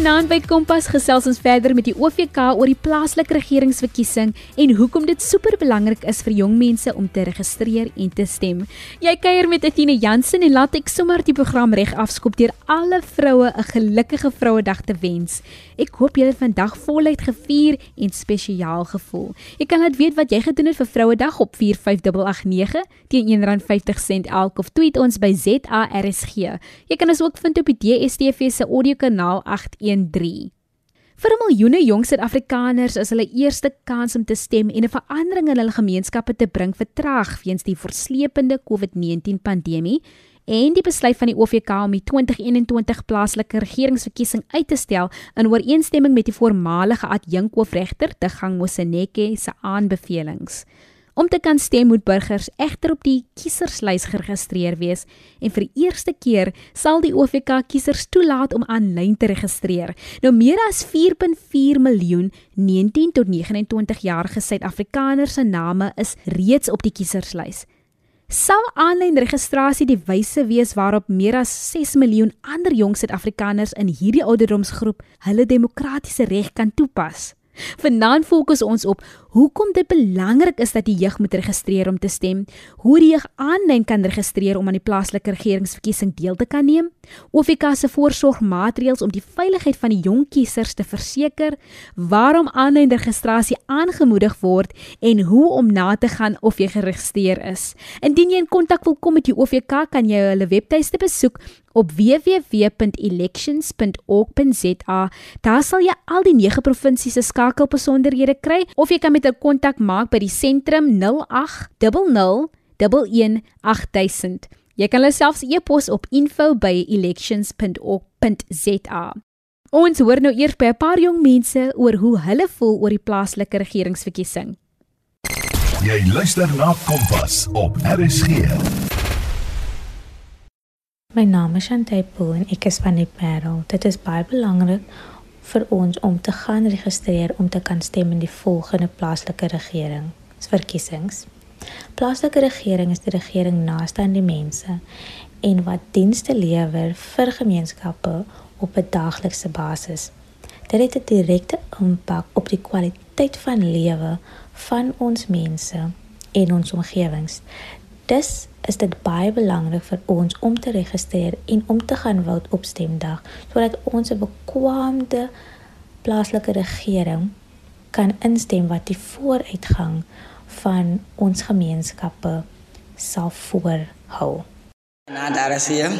Vanaand by Kompas gesels ons verder met die OVK oor die plaaslike regeringsverkiesing en hoekom dit super belangrik is vir jong mense om te registreer en te stem. Jy kuier met Athina Jansen en laat ek sommer die program reg afskop deur alle vroue 'n gelukkige Vrouedag te wens. Ek hoop julle het vandag voluit gevier en spesiaal gevoel. Jy kan laat weet wat jy gedoen het vir Vrouedag op 45889 teen R1.50 elk of tweet ons by ZARSG. Jy kan ons ook vind op die DSTV se audiokanaal 813. Vir miljoene jong Suid-Afrikaners is hulle eerste kans om te stem en 'n verandering in hulle gemeenskappe te bring vertraag weens die verslepende COVID-19 pandemie en die besluit van die OVK om die 2021 plaaslike regeringsverkiesing uit te stel in ooreenstemming met die voormalige adjunkhoofregter te gang Moseneke se aanbevelings. Om te kan stem moet burgers egter op die kieserslys geregistreer wees en vir die eerste keer sal die OVK kiesers toelaat om aanlyn te registreer. Nou meer as 4.4 miljoen 19 tot 29 jarige Suid-Afrikaners se name is reeds op die kieserslys. Sal aanlyn registrasie die wyse wees waarop meer as 6 miljoen ander jong Suid-Afrikaners in hierdie ouderdomsgroep hulle demokratiese reg kan toepas? Vanaand fokus ons op hoekom dit belangrik is dat die jeug moet registreer om te stem, hoe die jeug aanlyn kan registreer om aan die plaaslike regeringsverkiesing deel te kan neem, OFK se voorsorgmaatreëls om die veiligheid van die jong kiesers te verseker, waarom aanlyn registrasie aangemoedig word en hoe om na te gaan of jy geregistreer is. Indien jy in kontak wil kom met die OFK, kan jy hulle webtuiste besoek op www.elections.org.za. Daar sal jy al die 9 provinsies se skakelbesonderhede kry of jy kan met 'n kontak maak by die sentrum 0800 118000. Jy kan hulle selfs e-pos op info@elections.org.za. Ons hoor nou eers by 'n paar jong mense oor hoe hulle voel oor die plaaslike regeringsverkiesing. Jy luister na Kompas op RSG. My naam is Shantay Pool en ek is van die Parel. Dit is baie belangrik vir ons om te gaan registreer om te kan stem in die volgende plaaslike regering verkiesings. Plaaslike regering is die regering naaste aan die mense en wat dienste lewer vir gemeenskappe op 'n daaglikse basis. Dit het 'n direkte impak op die kwaliteit van lewe van ons mense en ons omgewings. Dis is dit baie belangrik vir ons om te registreer en om te gaan vote op stemdag sodat ons 'n bekwame plaaslike regering kan instem wat die vooruitgang van ons gemeenskappe sal voorhou. Na daar is hier.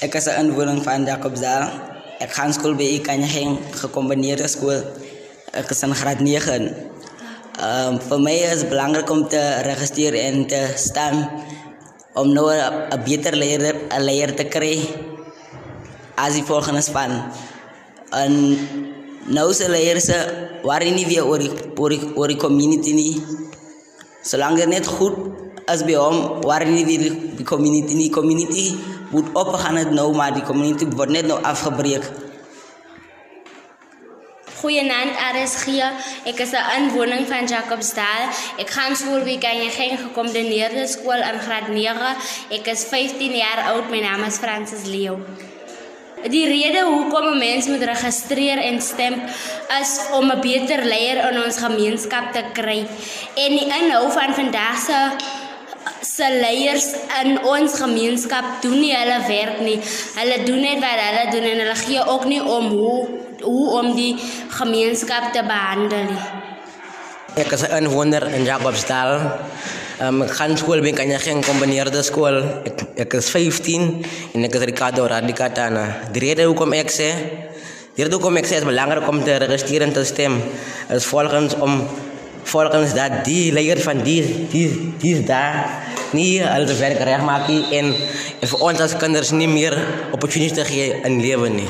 Ek is 'n inwoner van Jacobsdal. Ek gaan skool by Ikanyeng gekombineerde skool. Ek is in graad 9. Ehm um, vir my is belangrik om te registreer en te stem om nou 'n beter leier 'n leier te kry as die volgende span. En nou se leiers waar nie weer oor die oor die, oor die community nie. Solank dit net goed as by hom waar nie weer die community nie community moet opgaan het nou maar die community word net nou afgebreek. Goeienaand RSG. Ek is 'n inwoner van Jacobsdal. Ek gaan skool by Kanyeng gekombineerde skool in graad 9. Ek is 15 jaar oud. My naam is Francis Leo. Die rede hoekom 'n mens moet registreer en stem is om 'n beter leier in ons gemeenskap te kry. En die inhou van vandag se se leiers in ons gemeenskap doen nie hulle werk nie. Hulle doen net wat hulle doen en hulle gee ook nie om hoe hoe om die gemeenskap te behandel nie. Ek is 'n inwoner in Jacobsdal. Um, ek gaan skool by Kanyang Kombineerde Skool. Ek, ek is 15 en ek is Ricardo Radicatana. Die rede hoekom ek sê, die rede hoekom ek sê is belangrik om te registreer en te stem is volgens om volgens dat die leier van die die die daar nie al die werk maak nie en, en vir ons as kinders nie meer opportunities te gee in lewe nie.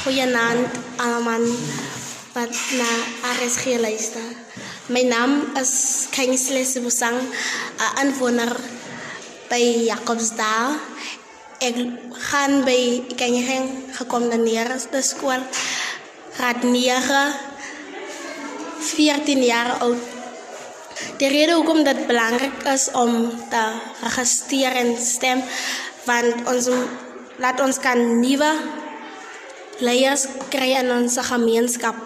Goeienaand almal wat na RSG luister. My naam is Kingsley Sibusang, 'n inwoner by Jacobsdal. Ek gaan by Kanyeng gekombineerde skool. Graad 9 14 jaar oud. Die rede hoekom dit belangrik is om te registreer en stem want ons laat ons kan nuwe leiers kry in ons gemeenskap.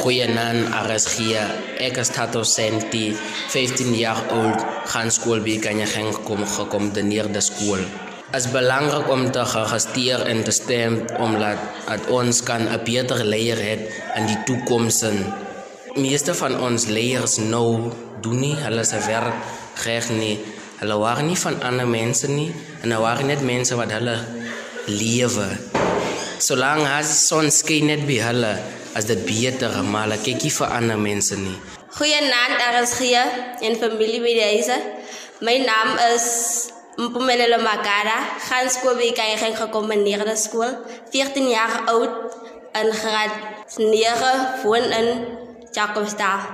Goeienaand RSG. Ek is Tato Senti, 15 jaar oud, gaan skool by Kanyageng kom gekom de neer de skool. is belangrik om te registreer en te stem omdat dat ons kan 'n beter leier hê in die toekoms. Meeste van ons leiers nou doen nie hulle se werk reg nie. Hulle waar nie van ander mense nie en hulle waar net mense wat hulle lewe. Solange as son skyn net by hulle as dit beter maar ek kyk nie vir ander mense nie. Goeienaand, RSG en familie by die huise. My naam is Mpumelelo Magara, gaan skool by Kayeng gekombineerde skool, 14 jaar oud in graad 9 woon in Jacobsdal.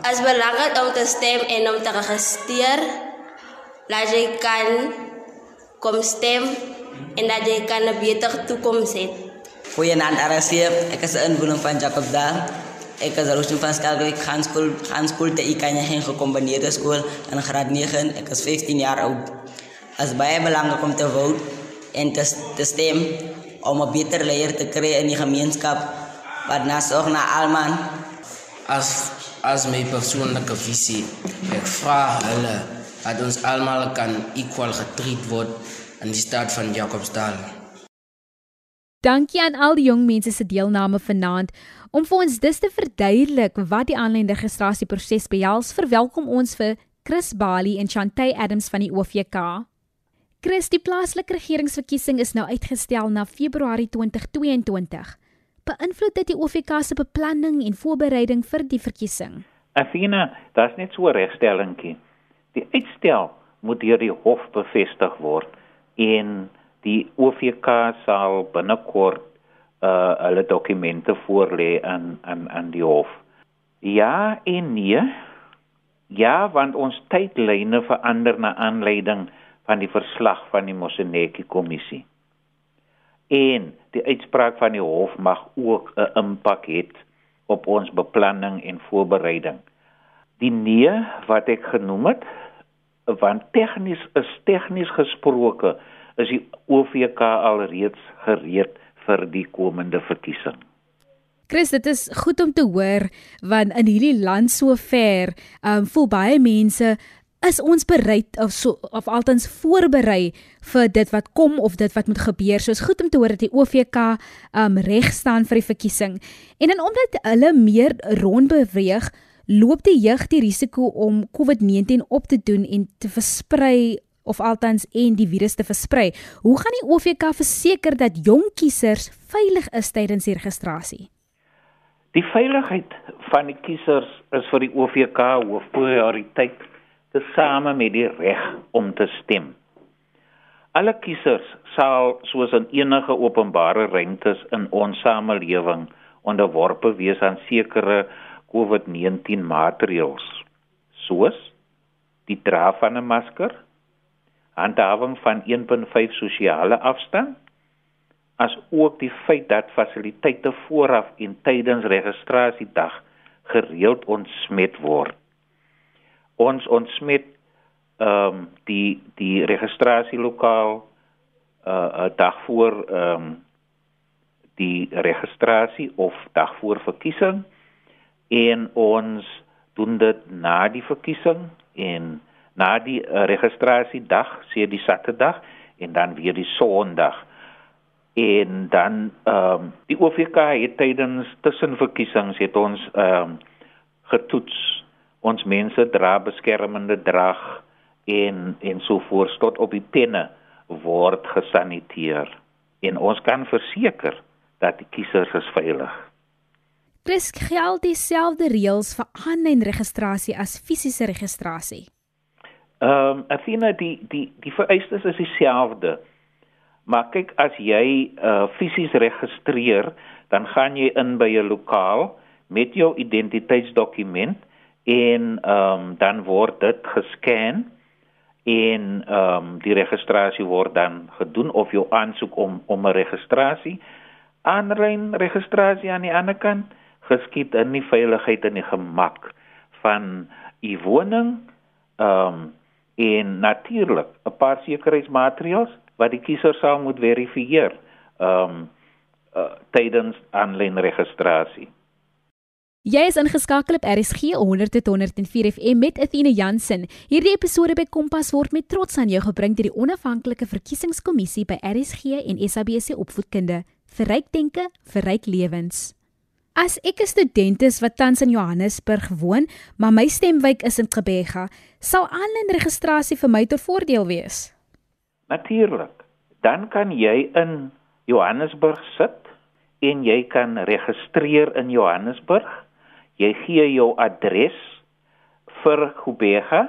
As belangrik om te stem en om te registreer, laat jy kan kom stem en dat jy kan 'n beter toekoms hê. Goeienaand RSC, ek is 'n inwoner van Jacobsdal. Ek is alus van Skalkwyk gaan skool, gaan skool te Ikanya heen gekombineerde skool in graad 9. Ek is 15 jaar oud. is baie belangrik om te vote en te, te stem om 'n beter leier te kry in die gemeenskap wat nasorg na almal. As as my persoonlike visie, ek vra hulle dat ons almal kan equal getreed word in die stad van Jacobsdal. Dankie aan al die jong mense se deelname vanaand om vir ons dus te verduidelik wat die aanlyn registrasieproses behels. Verwelkom ons vir Chris Bali en Chantay Adams van die OVK. Chris, die plaaslike regeringsverkiesing is nou uitgestel na Februarie 2022. Beïnvloed dit die OFK se beplanning en voorbereiding vir die verkiesing? Afina, daar's net so 'n regstellingkie. Die uitstel moet deur die hof bevestig word en die OFK sal binnekort uh hulle dokumente voorlê aan aan aan die hof. Ja en nee. Ja, want ons tydlyne verander na aanleiding van die verslag van die Moseneki kommissie. En die uitspraak van die hof mag ook 'n impak hê op ons beplanning en voorbereiding. Die nee wat ek genoem het, want tegnies is tegnies gesproke is die OVK alreeds gereed vir die komende verkiesing. Chris, dit is goed om te hoor want in hierdie land so ver, um voel baie mense is ons bereid of so of altens voorberei vir dit wat kom of dit wat moet gebeur. So is goed om te hoor dat die OVK um reg staan vir die verkiesing. En dan omdat hulle meer rond beweeg, loop die jeug die risiko om COVID-19 op te doen en te versprei of altens en die virus te versprei. Hoe gaan die OVK verseker dat jong kiesers veilig is tydens die registrasie? Die veiligheid van die kiesers is vir die OVK hoof prioriteit tesame met die reg om te stem. Alle kiesers sal soos in enige openbare ruimtes in ons samelewing onderworpe wees aan sekere COVID-19 maatreëls soos die dra van 'n masker, handhawing van 1.5 sosiale afstand, as ook die feit dat fasiliteite vooraf en tydens registrasiedag gereeld ontsmet word. Ons ontsmet ehm um, die die registrasielokaal uh eh, 'n dag voor ehm um, die registrasie of dag voor verkiesing en ons doen dit na die verkiesing en na die uh, registrasiedag, sê die Saterdag en dan weer die Sondag. En dan ehm um, die OVK het tydens tussenverkiesings het ons ehm um, getoets ons mense dra beskermende drag en en so voort tot op die penne word gesaniteer en ons kan verseker dat die kiesers is veilig. Dis geld dieselfde reëls vir aanlyn registrasie as fisiese registrasie. Ehm um, Athena die die die vereistes is dieselfde. Maar kyk as jy uh fisies registreer, dan gaan jy in by 'n lokaal met jou identiteitsdokument en ehm um, dan word dit gescan en ehm um, die registrasie word dan gedoen of jou aansoek om om 'n registrasie aanlyn registrasie aan die ander kant geskied in die veiligheid en die gemak van u woning ehm um, en natuurlik 'n paar sekuriteitsmaatreëls wat die kiezer sal moet verifieer ehm um, uh, tydens aanlyn registrasie. Jy is ingeskakel op RSG 100.104 FM met Athena Jansen. Hierdie episode by Kompas word met trots aan jou gebring deur die onafhanklike verkiesingskommissie by RSG en SABC Opvoedkunde. Verryk denke, verryk lewens. As ek 'n student is wat tans in Johannesburg woon, maar my stemwyk is in Gqeberha, sal aanlyn registrasie vir my tot voordeel wees. Natuurlik. Dan kan jy in Johannesburg sit en jy kan registreer in Johannesburg jy gee jou adres vir Gubega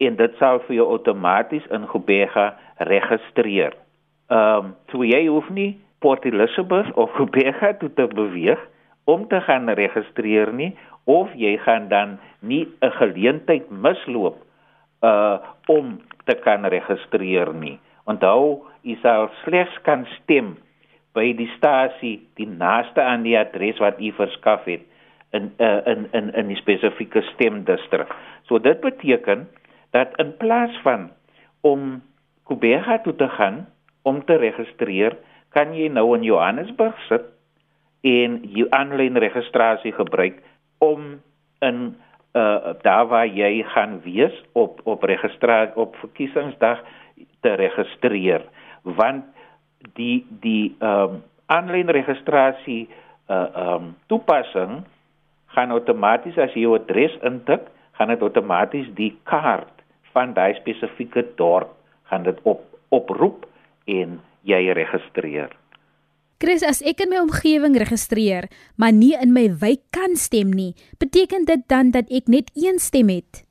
en dit sal vir jou outomaties in Gubega registreer. Ehm um, so jy hoef nie Port Elizabeth of Gubega toe te beweeg om te gaan registreer nie of jy gaan dan nie 'n geleentheid misloop uh om te kan registreer nie. Onthou, jy sal slegs kan stem by die stasie die naaste aan die adres wat u verskaf het in uh, in in in die spesifieke stemdistrik. So dit beteken dat in plaas van om Kubega toe te gaan om te registreer, kan jy nou in Johannesburg sit en jou aanlyn registrasie gebruik om in uh daar waar jy gaan wees op op registrasie op verkiesingsdag te registreer want die die ehm um, aanlyn registrasie uh ehm um, toepassing gaan outomaties as jy jou adres intik, gaan dit outomaties die kaart van daai spesifieke dorp gaan dit op oproep en jy registreer. Chris, as ek in my omgewing registreer, maar nie in my wijk kan stem nie, beteken dit dan dat ek net een stem het?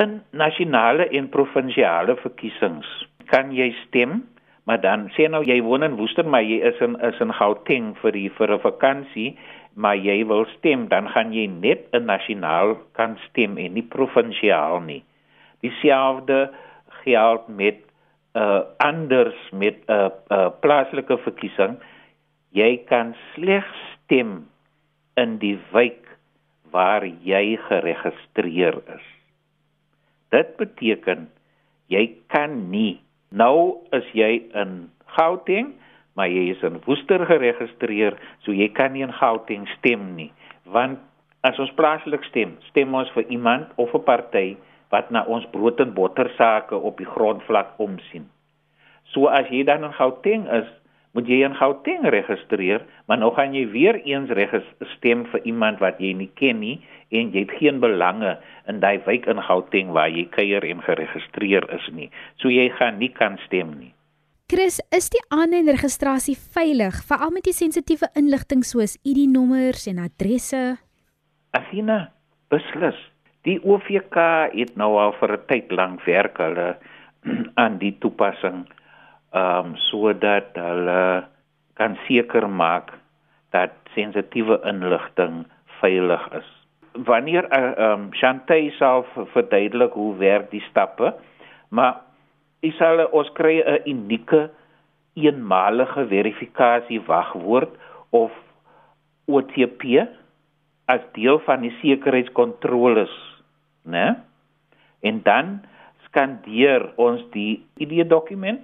In nasionale en provinsiale verkiesings kan jy stem, maar dan sê nou jy woon in Woester, maar jy is in is in Gauteng vir die vir 'n vakansie maar jy wil stem, dan gaan jy net 'n nasionaal kan stem en nie provinsiaal nie. Dieselfde geld met uh anders met 'n uh, uh, plaaslike verkiesing. Jy kan slegs stem in die wijk waar jy geregistreer is. Dit beteken jy kan nie nou as jy in Gauteng maar jy is in Woester geregistreer, so jy kan nie in Gauteng stem nie, want as ons plaaslik stem, stem ons vir iemand of 'n party wat na ons brood en botter sake op die grondvlak omsien. So as jy dan in Gauteng is, moet jy in Gauteng registreer, maar nou gaan jy weer eens stem vir iemand wat jy nie ken nie en jy het geen belange in daai wijk in Gauteng waar jy kuier en geregistreer is nie. So jy gaan nie kan stem nie. Chris, is die aanlyn registrasie veilig, veral met die sensitiewe inligting soos ID-nommers en adresse? Afina, beslis. Die OVK het nou al vir 'n tyd lank werk hulle aan die toepassing ehm um, sodat hulle kan seker maak dat sensitiewe inligting veilig is. Wanneer ehm uh, um, Chantay self verduidelik hoe werk die stappe, maar Isale ons kry 'n unieke eenmalige verifikasie wagwoord of OTP as deel van die sekuriteitskontroles, né? En dan skandeer ons die ID-dokument.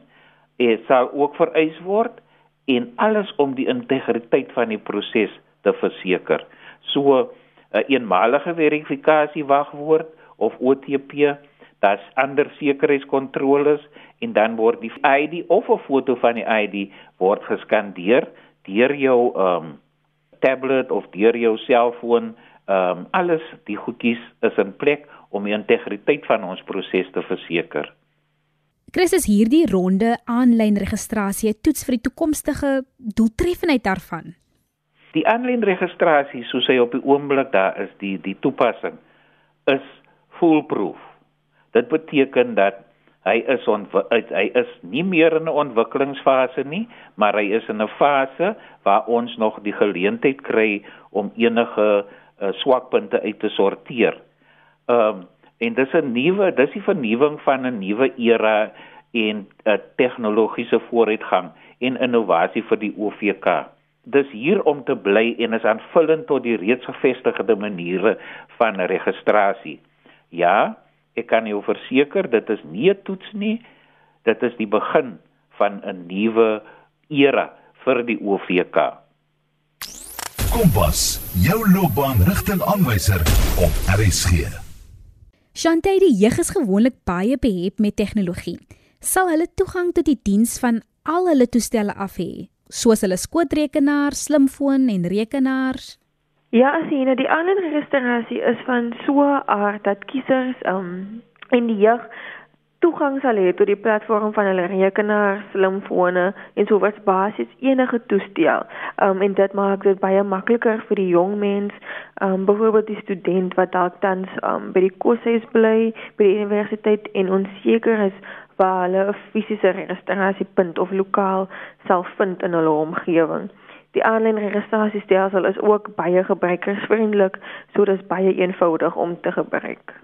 Dit sal ook vereis word en alles om die integriteit van die proses te verseker. So 'n een eenmalige verifikasie wagwoord of OTP daar's ander sekuriteitskontroles en dan word die ID of 'n foto van die ID word geskandeer deur jou ehm um, tablet of deur jou selfoon ehm um, alles die goedjies is in plek om die integriteit van ons proses te verseker. Chris is hierdie ronde aanlyn registrasie toets vir die toekomstige doeltreffendheid daarvan. Die aanlyn registrasie soos hy op die oomblik daar is, die die toepassing is foolproof. Dit beteken dat hy is hy is nie meer in 'n ontwikkelingsfase nie, maar hy is in 'n fase waar ons nog die geleentheid kry om enige uh, swakpunte uit te sorteer. Ehm um, en dis 'n nuwe, dis die vernuwing van 'n nuwe era en 'n tegnologiese vooruitgang en innovasie vir die OVK. Dis hier om te bly en is aanvullend tot die reeds gevestigde maniere van registrasie. Ja, ek kan jou verseker dit is nie 'n toets nie. Dit is die begin van 'n nuwe era vir die OVK. Kompas, jou loopbaanrigtingaanwyser op RSG. Shantay, die jeug is gewoonlik baie behep met tegnologie. Sal hulle toegang tot die diens van al hulle toestelle af hê, soos hulle skootrekenaar, slimfoon en rekenaars? Ja, nou die aanlyn registrasie is van so 'n aard dat kiesers um in die jeug toegang sal hê tot die platform van hulle rekenaar, slimfone en sowas basies enige toestel. Um en dit maak dit baie makliker vir die jong mens, um byvoorbeeld die student wat dalk tans um by die koshuis bly, by die universiteit en onseker is waar hulle 'n fisiese registrasiepunt of lokaal sal vind in hulle omgewing. Die aanlyn registrasiestelsel is ook baie gebruikersvriendelik, so dit is baie eenvoudig om te gebruik.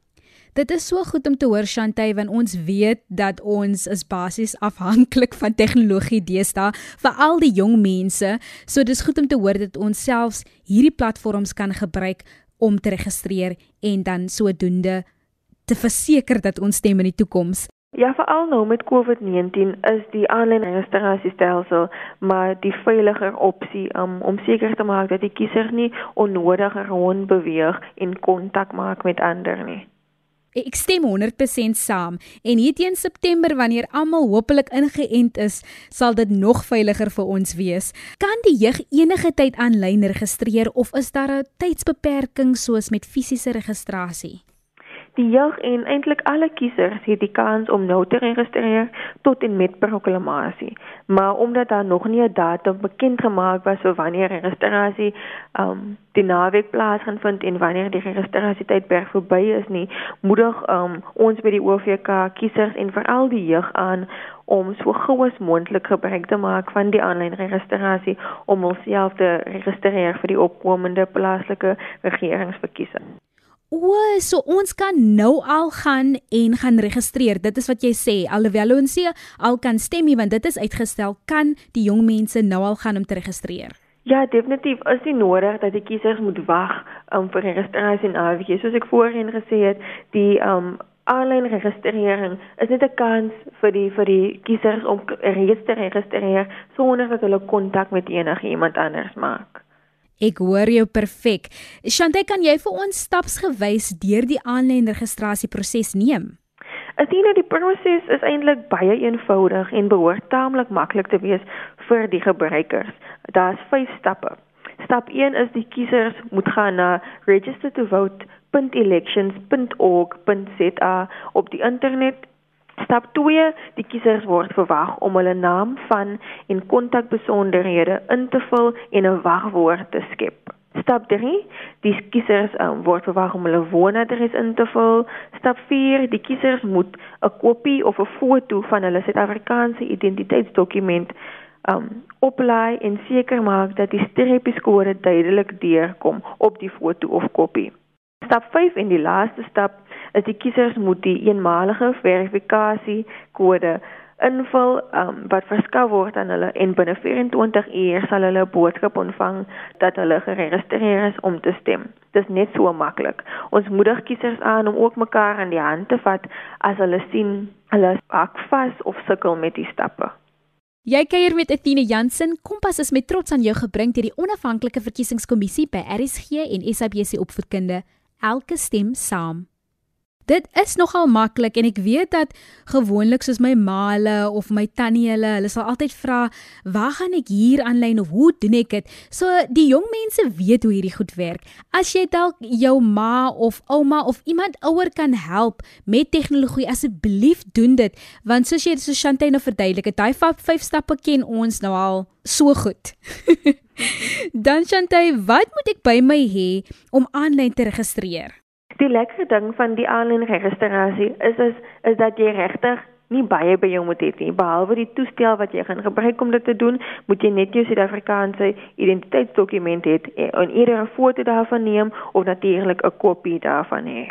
Dit is so goed om te hoor Shantay want ons weet dat ons is basies afhanklik van tegnologie deesdae vir al die jong mense. So dis goed om te hoor dat ons selfs hierdie platforms kan gebruik om te registreer en dan sodoende te verseker dat ons stem in die toekoms. Ja, veral nou met COVID-19 is die aanlyn registrasiestelsel maar die veiliger opsie um, om seker te maak dat die kiezer nie onnodig rond beweeg en kontak maak met ander nie. Ek stem 100% saam en hier teen September wanneer almal hopelik ingeënt is, sal dit nog veiliger vir ons wees. Kan die jeug enige tyd aanlyn registreer of is daar 'n tydsbeperking soos met fisiese registrasie? Die jeug en eintlik alle kiesers het die kans om nou te registreer tot en met proklamasie. Maar omdat daar nog nie 'n datum bekend gemaak was vir wanneer registrasie um die naweek plaasvind en wanneer die registrasietydperk verby is nie, moedig um ons by die OVK kiesers en veral die jeug aan om so gou as moontlik gebruik te maak van die aanlyn registrasie om homself te registreer vir die opkomende plaaslike regeringsverkiesing. O, so ons kan nou al gaan en gaan registreer. Dit is wat jy sê. Alhoewel ons sê al kan stem nie want dit is uitgestel, kan die jong mense nou al gaan om te registreer. Ja, definitief is dit nodig dat die kiesers moet wag um, vir registrasie en AVG. Soos ek voorheen gesê het, die um aanlyn registrering is net 'n kans vir die vir die kiesers om reeds te registreer sonder dat hulle kontak met enige iemand anders maak. Ek hoor jou perfek. Shante, kan jy vir ons stapsgewys deur die aanlyn registrasieproses neem? Asien die proses is eintlik baie eenvoudig en behoort taamlik maklik te wees vir die gebruikers. Daar's 5 stappe. Stap 1 is die kiesers moet gaan na registertovote.elections.org.za op die internet Stap 2: Die kiesers word verwag om hulle naam van en kontakbesonderhede in te vul en 'n wagwoord te skep. Stap 3: Die kiesers um, word verwag om hulle woonadres in te vul. Stap 4: Die kiesers moet 'n kopie of 'n foto van hulle Suid-Afrikaanse identiteitsdokument um oplaai en seker maak dat die streepieskode duidelik deurkom op die foto of kopie. Stap 5 en die laaste stap is die kiesers moet die eenmalige verifikasie kode invul um, wat verskaf word aan hulle en binne 24 uur sal hulle 'n boodskap ontvang dat hulle geregistreer is om te stem. Dit is net so maklik. Ons moedig kiesers aan om ook mekaar aan die hand te vat as hulle sien hulle pak vas of sukkel met die stappe. Jy kuier met Etienne Jansen. Kompas is met trots aan jou gebring deur die onafhanklike verkiesingskommissie by RSG en SABC opvoedkunde. Elke stem saam. Dit is nogal maklik en ek weet dat gewoonlik soos my ma hulle of my tannie hulle, hulle sal altyd vra, "Waar gaan ek hier aanlyn of hoe doen ek dit?" So die jong mense weet hoe hierdie goed werk. As jy dalk jou ma of ouma of iemand ouer kan help met tegnologie, asseblief doen dit, want soos jy so Shantay nou verduidelik het, daai vyf stappe ken ons nou al so goed. Dan Shantay, wat moet ek by my hê om aanlyn te registreer? Die lekker ding van die aanlyn registrasie is is is dat jy regtig nie baie by jou moet hê nie behalwe die toestel wat jy gaan gebruik om dit te doen, moet jy net jou Suid-Afrikaanse identiteitsdokument hê en eerder 'n foto daarvan neem of natuurlik 'n kopie daarvan hê.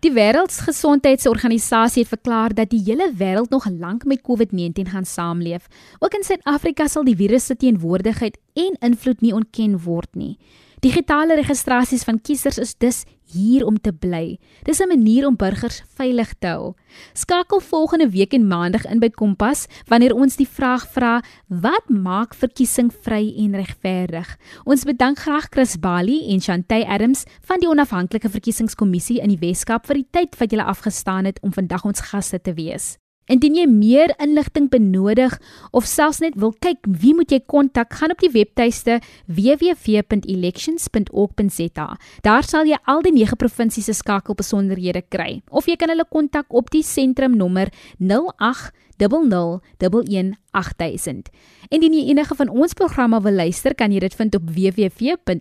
Die Wêreldgesondheidsorganisasie het verklaar dat die hele wêreld nog lank met COVID-19 gaan saamleef. Ook in Suid-Afrika sal die virus se teenwoordigheid en invloed nie ontken word nie. Digitale registrasies van kiesers is dus hier om te bly. Dis 'n manier om burgers veilig te hou. Skakel volgende week en maandag in by Kompas wanneer ons die vraag vra: Wat maak verkiesing vry en regverdig? Ons bedank graag Chris Bali en Chantay Adams van die onafhanklike verkiesingskommissie in die Weskaap vir die tyd wat julle afgestaan het om vandag ons gaste te wees. Indien jy meer inligting benodig of selfs net wil kyk wie moet jy kontak, gaan op die webtuiste www.elections.org.za. Daar sal jy al die 9 provinsies se skakelbesonderhede kry of jy kan hulle kontak op die sentrum nommer 08 00118000. Indien jy enige van ons programme wil luister, kan jy dit vind op www.rsg.co.za.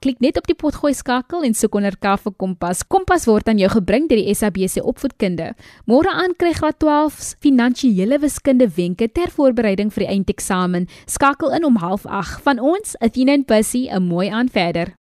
Klik net op die potgooi skakel en soek onder K vir Kompas. Kompas word aan jou gebring deur die SABC Opvoedkunde. Môre aan kry graad 12 finansiële wiskunde wenke ter voorbereiding vir die eindeksamen. Skakel in om 08:30 van ons, Athena en Bussy, 'n mooi aan verder.